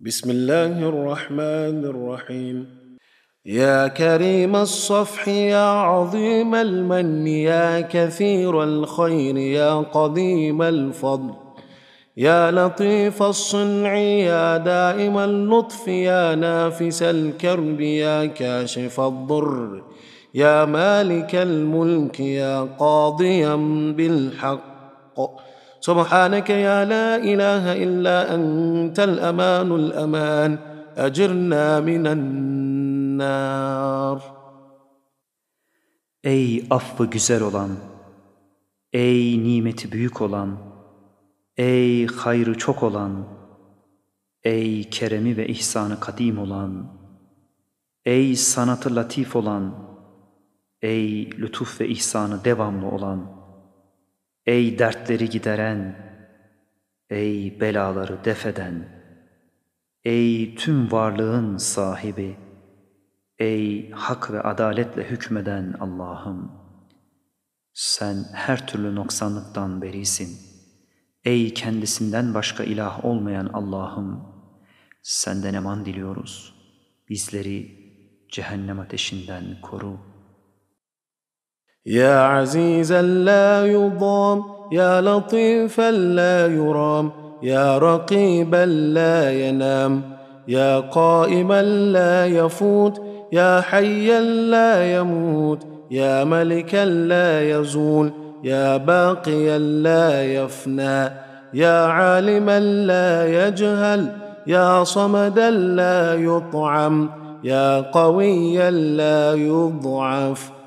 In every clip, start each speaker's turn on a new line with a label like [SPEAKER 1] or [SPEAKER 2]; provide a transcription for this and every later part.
[SPEAKER 1] بسم الله الرحمن الرحيم يا كريم الصفح يا عظيم المن يا كثير الخير يا قديم الفضل يا لطيف الصنع يا دائم اللطف يا نافس الكرب يا كاشف الضر يا مالك الملك يا قاضيا بالحق سبحانك يا لا اله الا انت الامان الامان اجرنا من النار
[SPEAKER 2] Ey affı güzel olan, ey nimeti büyük olan, ey hayrı çok olan, ey keremi ve ihsanı kadim olan, ey sanatı latif olan, ey lütuf ve ihsanı devamlı olan, Ey dertleri gideren, ey belaları defeden, ey tüm varlığın sahibi, Ey hak ve adaletle hükmeden Allah'ım! Sen her türlü noksanlıktan berisin. Ey kendisinden başka ilah olmayan Allah'ım! Senden eman diliyoruz. Bizleri cehennem ateşinden koru.
[SPEAKER 1] يا عزيزا لا يضام يا لطيفا لا يرام يا رقيبا لا ينام يا قائما لا يفوت يا حيا لا يموت يا ملكا لا يزول يا باقيا لا يفنى يا عالما لا يجهل يا صمدا لا يطعم يا قويا لا يضعف.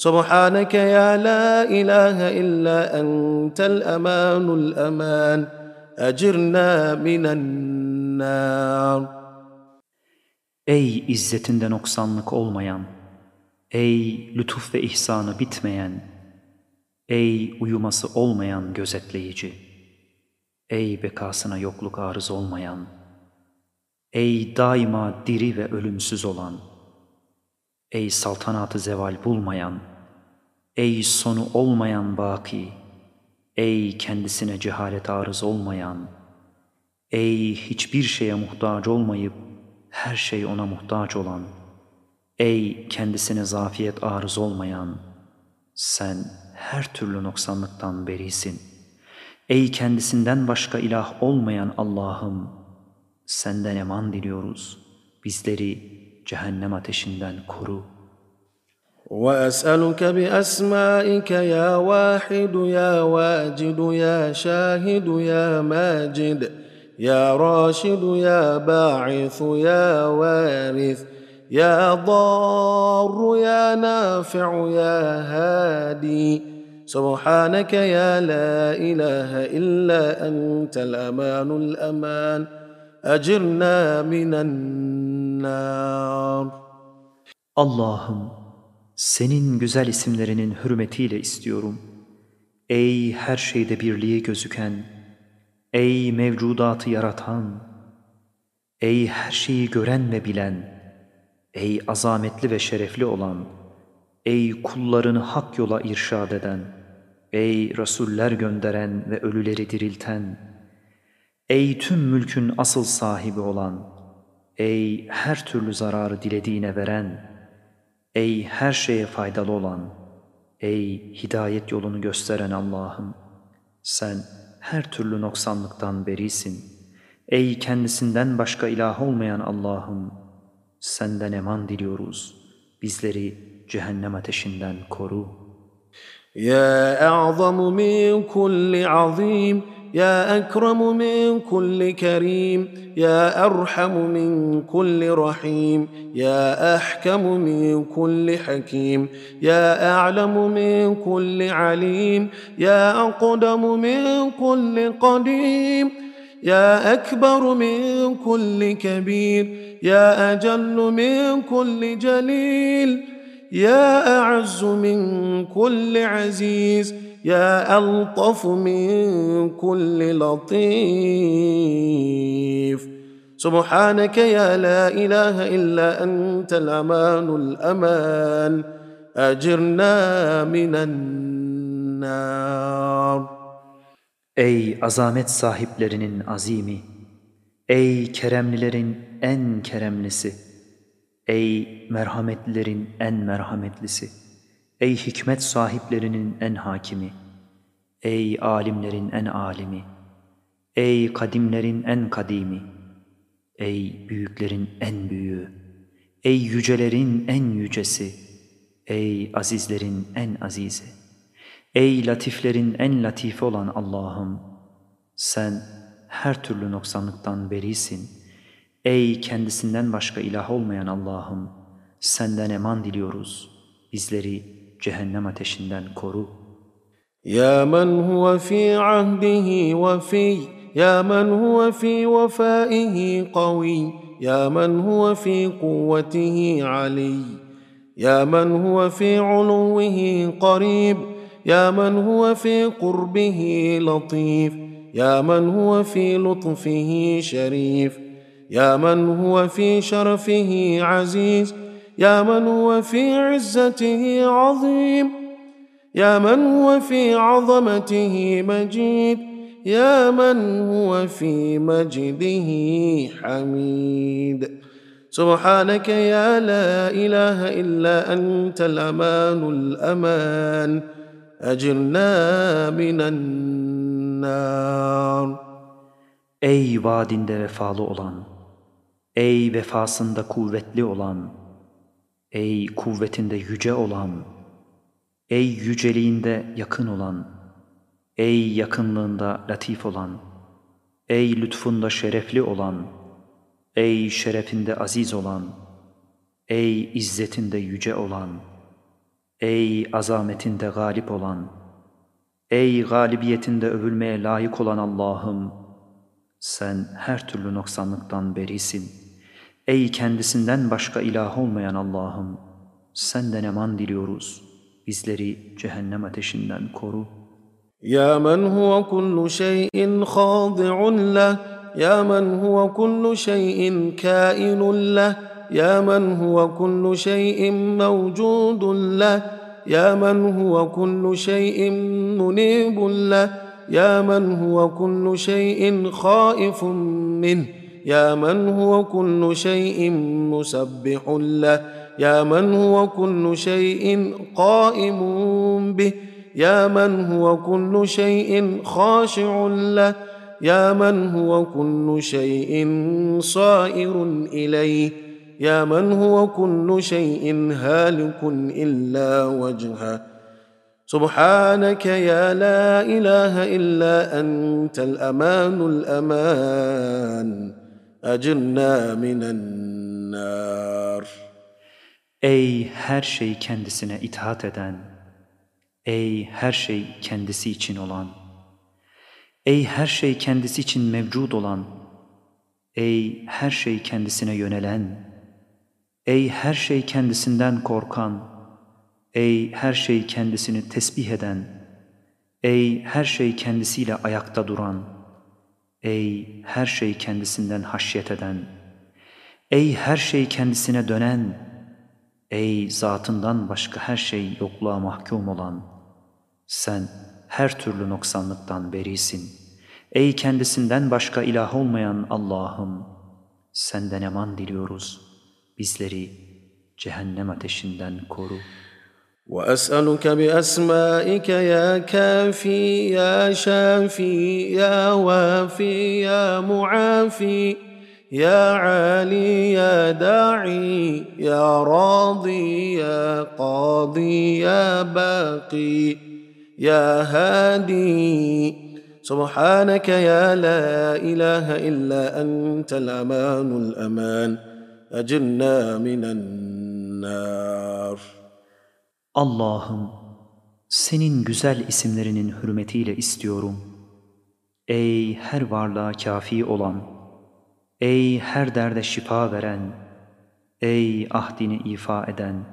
[SPEAKER 1] سبحانك يا لا اله الا انت الامان الامان اجرنا من النار
[SPEAKER 2] Ey izzetinde noksanlık olmayan, ey lütuf ve ihsanı bitmeyen, ey uyuması olmayan gözetleyici, ey bekasına yokluk arız olmayan, ey daima diri ve ölümsüz olan, ey saltanatı zeval bulmayan, Ey sonu olmayan baki, ey kendisine cehalet arız olmayan, ey hiçbir şeye muhtaç olmayıp her şey ona muhtaç olan, ey kendisine zafiyet arız olmayan, sen her türlü noksanlıktan berisin. Ey kendisinden başka ilah olmayan Allah'ım, senden eman diliyoruz. Bizleri cehennem ateşinden koru.
[SPEAKER 1] وأسألك بأسمائك يا واحد يا واجد يا شاهد يا ماجد يا راشد يا باعث يا وارث يا ضار يا نافع يا هادي. سبحانك يا لا إله إلا أنت الأمان الأمان. أجرنا من النار.
[SPEAKER 2] Allah'ım senin güzel isimlerinin hürmetiyle istiyorum. Ey her şeyde birliği gözüken, ey mevcudatı yaratan, ey her şeyi gören ve bilen, ey azametli ve şerefli olan, ey kullarını hak yola irşad eden, ey Resuller gönderen ve ölüleri dirilten, ey tüm mülkün asıl sahibi olan, ey her türlü zararı dilediğine veren, Ey her şeye faydalı olan, ey hidayet yolunu gösteren Allah'ım! Sen her türlü noksanlıktan berisin. Ey kendisinden başka ilah olmayan Allah'ım! Senden eman diliyoruz. Bizleri cehennem ateşinden koru.
[SPEAKER 1] Ya a'zamu min kulli azim. يا أكرم من كل كريم يا أرحم من كل رحيم يا أحكم من كل حكيم يا أعلم من كل عليم يا أقدم من كل قديم يا أكبر من كل كبير يا أجل من كل جليل يا أعز من كل عزيز يا الطف من كل لطيف سبحانك يا لا اله الا انت الامان الامان اجرنا من النار
[SPEAKER 2] Ey azamet sahiplerinin azimi! Ey keremlilerin en keremlisi! Ey merhametlilerin en merhametlisi! Ey hikmet sahiplerinin en hakimi! Ey alimlerin en alimi! Ey kadimlerin en kadimi! Ey büyüklerin en büyüğü! Ey yücelerin en yücesi! Ey azizlerin en azizi! Ey latiflerin en latifi olan Allah'ım! Sen her türlü noksanlıktan berisin. Ey kendisinden başka ilah olmayan Allah'ım! Senden eman diliyoruz. Bizleri cehennem ateşinden koru.
[SPEAKER 1] Ya men huve fi ahdihi ve fi Ya men huve fi vefaihi kavi Ya men huve fi kuvvetihi ali Ya men huve fi uluvihi qarib Ya men huve fi qurbihi latif يا من هو في لطفه شريف يا من هو في شرفه عزيز يا من هو في عزته عظيم يا من هو في عظمته مجيد يا من هو في مجده حميد. سبحانك يا لا إله إلا أنت الأمان الأمان أجرنا من النار.
[SPEAKER 2] Ey vaadinde vefalı olan, ey vefasında kuvvetli olan, ey kuvvetinde yüce olan, ey yüceliğinde yakın olan, ey yakınlığında latif olan, ey lütfunda şerefli olan, ey şerefinde aziz olan, ey izzetinde yüce olan, ey azametinde galip olan, Ey galibiyetinde övülmeye layık olan Allah'ım! Sen her türlü noksanlıktan berisin. Ey kendisinden başka ilah olmayan Allah'ım, senden eman diliyoruz. Bizleri cehennem ateşinden koru.
[SPEAKER 1] Ya men huve kullu şeyin khadi'un leh, ya men huve kullu şeyin kainun leh, ya men huve kullu şeyin mevcudun leh, ya men huve kullu şeyin munibun leh, ya men huve kullu şeyin khaifun minh, يا من هو كل شيء مسبح له؟ يا من هو كل شيء قائم به؟ يا من هو كل شيء خاشع له؟ يا من هو كل شيء صائر إليه؟ يا من هو كل شيء هالك إلا وجهه؟ سبحانك يا لا إله إلا أنت الأمان الأمان. اجرنا من النار
[SPEAKER 2] Ey her şey kendisine itaat eden, ey her şey kendisi için olan, ey her şey kendisi için mevcud olan, ey her şey kendisine yönelen, Ey her şey kendisinden korkan, ey her şey kendisini tesbih eden, ey her şey kendisiyle ayakta duran, Ey her şey kendisinden haşyet eden, ey her şey kendisine dönen, ey zatından başka her şey yokluğa mahkum olan, sen her türlü noksanlıktan berisin. Ey kendisinden başka ilah olmayan Allah'ım, senden eman diliyoruz.'' Bizleri cehennem ateşinden koru.
[SPEAKER 1] وأسألك بأسمائك يا كافي يا شافي يا وافي يا معافي يا عالي يا داعي يا راضي يا قاضي يا باقي يا هادي. سبحانك يا لا إله إلا أنت الأمان الأمان. أجرنا من النار.
[SPEAKER 2] Allah'ım senin güzel isimlerinin hürmetiyle istiyorum. Ey her varlığa kafi olan, ey her derde şifa veren, ey ahdini ifa eden,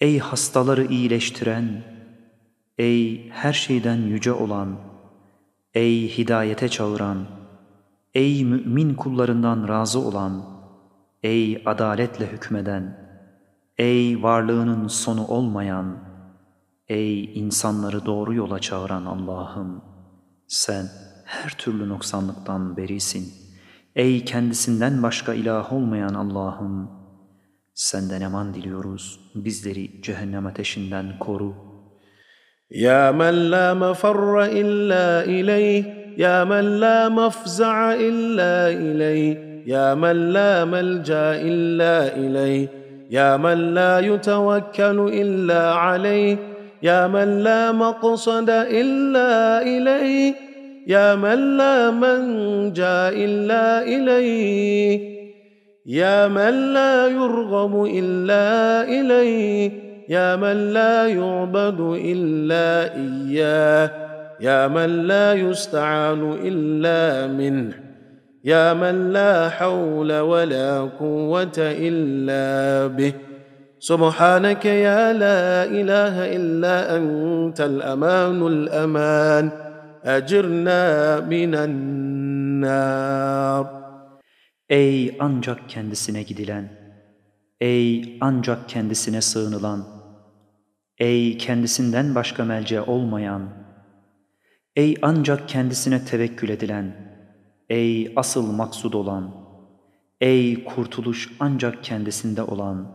[SPEAKER 2] ey hastaları iyileştiren, ey her şeyden yüce olan, ey hidayete çağıran, ey mümin kullarından razı olan, Ey adaletle hükmeden, ey varlığının sonu olmayan, ey insanları doğru yola çağıran Allah'ım, sen her türlü noksanlıktan berisin. Ey kendisinden başka ilah olmayan Allah'ım! Senden eman diliyoruz. Bizleri cehennem ateşinden koru.
[SPEAKER 1] Ya men la mefarra illa ileyh, ya men la mafza'a illa ileyh, ya men la melca illa ileyh, يا من لا يتوكل إلا عليه يا من لا مقصد إلا إليه يا من لا منجا إلا إليه يا من لا يرغب إلا إليه يا من لا يعبد إلا إياه يا من لا يستعان إلا منه. يا من لا حول ولا قوه الا به سبحانك يا لا اله الا انت الامان الامان اجرنا من النار
[SPEAKER 2] Ey ancak kendisine gidilen, ey ancak kendisine sığınılan, ey kendisinden başka melce olmayan, ey ancak kendisine tevekkül edilen, Ey asıl maksud olan, ey kurtuluş ancak kendisinde olan,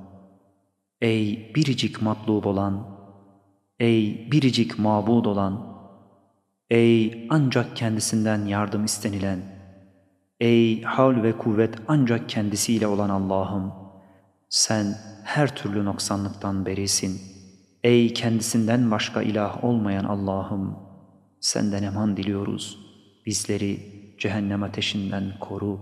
[SPEAKER 2] ey biricik matlub olan, ey biricik mabud olan, ey ancak kendisinden yardım istenilen, Ey havl ve kuvvet ancak kendisiyle olan Allah'ım! Sen her türlü noksanlıktan berisin. Ey kendisinden başka ilah olmayan Allah'ım! Senden eman diliyoruz. Bizleri cehennem ateşinden koru.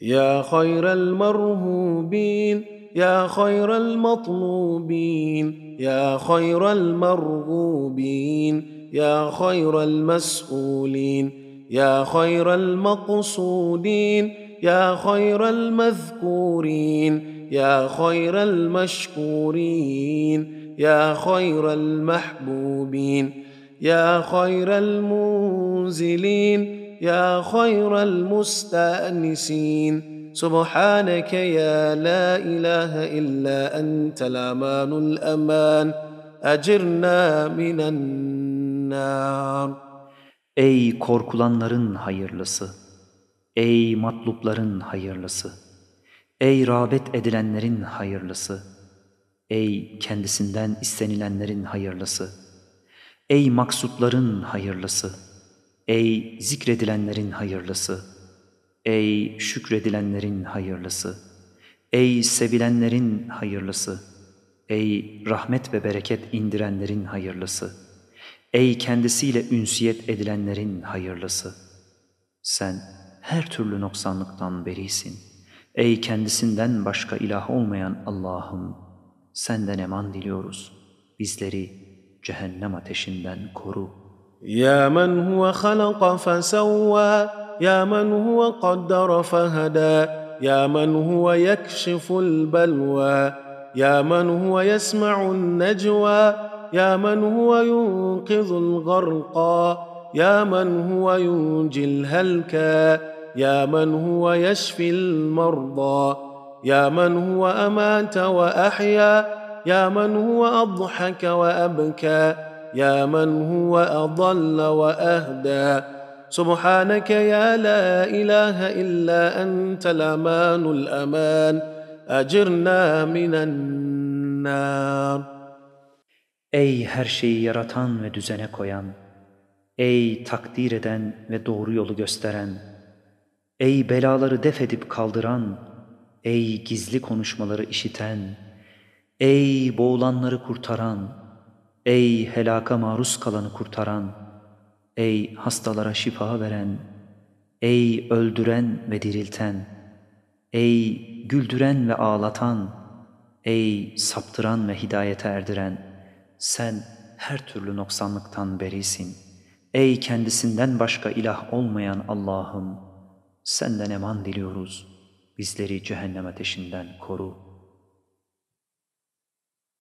[SPEAKER 1] Ya hayrel merhubin, ya hayrel matlubin, ya hayrel merhubin, ya hayrel mes'ulin, يا خير المقصودين يا خير المذكورين يا خير المشكورين يا خير المحبوبين يا خير المنزلين يا خير المستانسين سبحانك يا لا اله الا انت الامان الامان اجرنا من النار
[SPEAKER 2] Ey korkulanların hayırlısı! Ey matlupların hayırlısı! Ey rağbet edilenlerin hayırlısı! Ey kendisinden istenilenlerin hayırlısı! Ey maksutların hayırlısı! Ey zikredilenlerin hayırlısı! Ey şükredilenlerin hayırlısı! Ey sevilenlerin hayırlısı! Ey rahmet ve bereket indirenlerin hayırlısı! Ey kendisiyle ünsiyet edilenlerin hayırlısı! Sen her türlü noksanlıktan berisin. Ey kendisinden başka ilah olmayan Allah'ım! Senden eman diliyoruz. Bizleri cehennem ateşinden koru.
[SPEAKER 1] يا من هو خلق فسوى يا من هو قدر فهدى يا من هو يكشف البلوى يا من هو يسمع النجوى يا من هو ينقذ الغرقى يا من هو ينجي الهلكى يا من هو يشفي المرضى يا من هو أمات وأحيا يا من هو أضحك وأبكى. يا من هو اضل واهدى سبحانك يا لا اله الا انت الامان الامان اجرنا من النار
[SPEAKER 2] Ey her şeyi yaratan ve düzene koyan, ey takdir eden ve doğru yolu gösteren, ey belaları def edip kaldıran, ey gizli konuşmaları işiten, ey boğulanları kurtaran, ey helaka maruz kalanı kurtaran, ey hastalara şifa veren, ey öldüren ve dirilten, ey güldüren ve ağlatan, ey saptıran ve hidayete erdiren, sen her türlü noksanlıktan berisin. Ey kendisinden başka ilah olmayan Allah'ım, senden eman diliyoruz. Bizleri cehennem ateşinden koru.''